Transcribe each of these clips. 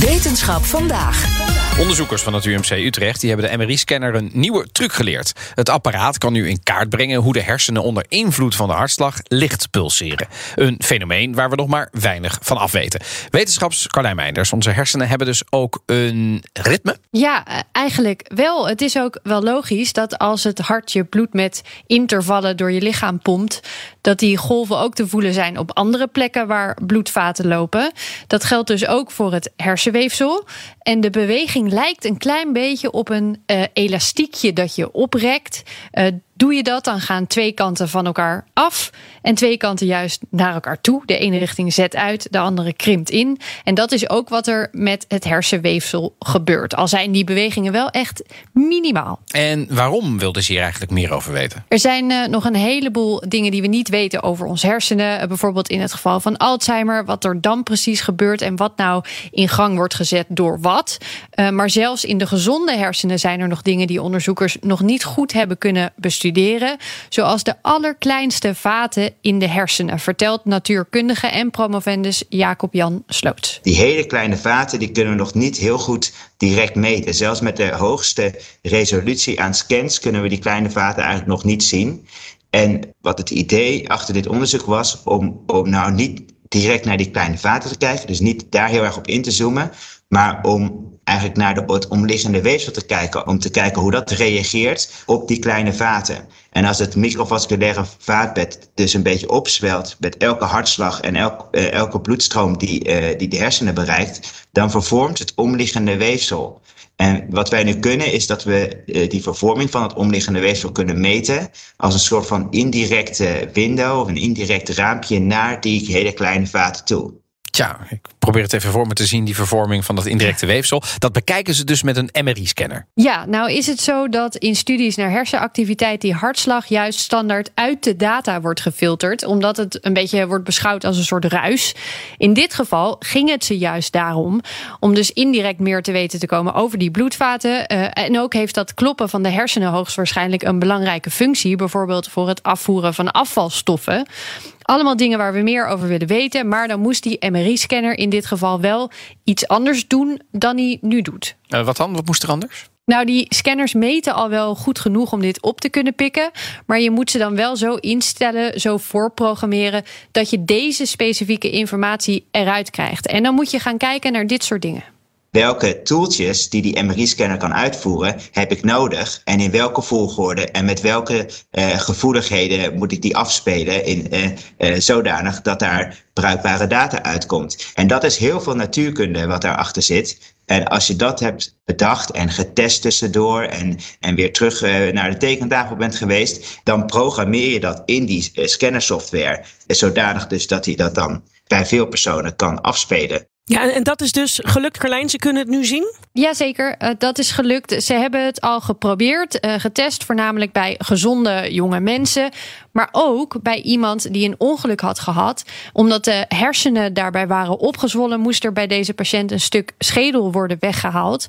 Wetenschap vandaag. Onderzoekers van het UMC Utrecht die hebben de MRI-scanner een nieuwe truc geleerd. Het apparaat kan nu in kaart brengen hoe de hersenen onder invloed van de hartslag licht pulseren. Een fenomeen waar we nog maar weinig van afweten. Wetenschaps Carlijn Meinders, onze hersenen hebben dus ook een ritme. Ja, eigenlijk wel. Het is ook wel logisch dat als het hart je bloed met intervallen door je lichaam pompt, dat die golven ook te voelen zijn op andere plekken waar bloedvaten lopen. Dat geldt dus ook voor het hersenweefsel. En de beweging lijkt een klein beetje op een uh, elastiekje dat je oprekt. Uh, Doe je dat, dan gaan twee kanten van elkaar af en twee kanten juist naar elkaar toe. De ene richting zet uit, de andere krimpt in. En dat is ook wat er met het hersenweefsel gebeurt. Al zijn die bewegingen wel echt minimaal. En waarom wilden ze hier eigenlijk meer over weten? Er zijn uh, nog een heleboel dingen die we niet weten over ons hersenen. Uh, bijvoorbeeld in het geval van Alzheimer, wat er dan precies gebeurt en wat nou in gang wordt gezet door wat. Uh, maar zelfs in de gezonde hersenen zijn er nog dingen die onderzoekers nog niet goed hebben kunnen bestuderen zoals de allerkleinste vaten in de hersenen, vertelt natuurkundige en promovendus Jacob Jan Sloot. Die hele kleine vaten die kunnen we nog niet heel goed direct meten. Zelfs met de hoogste resolutie aan scans kunnen we die kleine vaten eigenlijk nog niet zien. En wat het idee achter dit onderzoek was, om, om nou niet direct naar die kleine vaten te kijken, dus niet daar heel erg op in te zoomen, maar om eigenlijk naar de, het omliggende weefsel te kijken, om te kijken hoe dat reageert op die kleine vaten. En als het microvasculaire vaatbed dus een beetje opzwelt met elke hartslag en uh, elke bloedstroom die, uh, die de hersenen bereikt, dan vervormt het omliggende weefsel. En wat wij nu kunnen is dat we uh, die vervorming van het omliggende weefsel kunnen meten als een soort van indirecte window of een indirect raampje naar die hele kleine vaten toe. Tja, ik probeer het even voor me te zien, die vervorming van dat indirecte weefsel. Dat bekijken ze dus met een MRI-scanner. Ja, nou is het zo dat in studies naar hersenactiviteit die hartslag juist standaard uit de data wordt gefilterd, omdat het een beetje wordt beschouwd als een soort ruis. In dit geval ging het ze juist daarom om dus indirect meer te weten te komen over die bloedvaten. Uh, en ook heeft dat kloppen van de hersenen hoogstwaarschijnlijk een belangrijke functie, bijvoorbeeld voor het afvoeren van afvalstoffen. Allemaal dingen waar we meer over willen weten. Maar dan moest die MRI-scanner in dit geval wel iets anders doen dan hij nu doet. Uh, wat dan? Wat moest er anders? Nou, die scanners meten al wel goed genoeg om dit op te kunnen pikken. Maar je moet ze dan wel zo instellen, zo voorprogrammeren. dat je deze specifieke informatie eruit krijgt. En dan moet je gaan kijken naar dit soort dingen welke tooltjes die die MRI-scanner kan uitvoeren, heb ik nodig en in welke volgorde en met welke uh, gevoeligheden moet ik die afspelen in uh, uh, zodanig dat daar bruikbare data uitkomt. En dat is heel veel natuurkunde wat daarachter zit. En als je dat hebt bedacht en getest tussendoor en, en weer terug naar de tekentafel bent geweest, dan programmeer je dat in die scannersoftware zodanig dus dat hij dat dan bij veel personen kan afspelen. Ja, en dat is dus gelukt, Carlijn. Ze kunnen het nu zien? Jazeker, uh, dat is gelukt. Ze hebben het al geprobeerd, uh, getest, voornamelijk bij gezonde jonge mensen. Maar ook bij iemand die een ongeluk had gehad. Omdat de hersenen daarbij waren opgezwollen, moest er bij deze patiënt een stuk schedel worden weggehaald.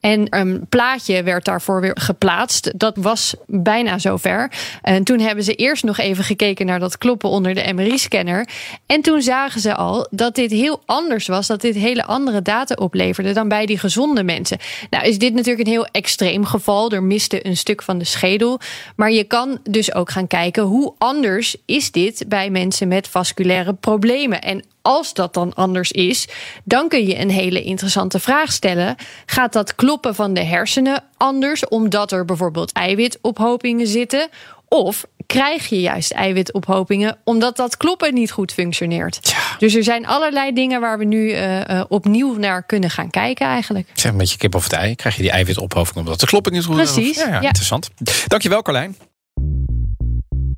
En een plaatje werd daarvoor weer geplaatst. Dat was bijna zover. En toen hebben ze eerst nog even gekeken naar dat kloppen onder de MRI-scanner. En toen zagen ze al dat dit heel anders was. Dat dit hele andere data opleverde dan bij die gezonde mensen. Nou is dit natuurlijk een heel extreem geval. Er miste een stuk van de schedel. Maar je kan dus ook gaan kijken hoe anders is dit bij mensen met vasculaire problemen. En als dat dan anders is, dan kun je een hele interessante vraag stellen. Gaat dat kloppen van de hersenen anders omdat er bijvoorbeeld eiwitophopingen zitten? Of krijg je juist eiwitophopingen omdat dat kloppen niet goed functioneert. Ja. Dus er zijn allerlei dingen waar we nu uh, uh, opnieuw naar kunnen gaan kijken eigenlijk. Zeg een beetje kip of het ei. Krijg je die eiwitophopingen omdat de kloppen niet goed Precies. Ja, ja, ja. Interessant. Dankjewel Carlijn.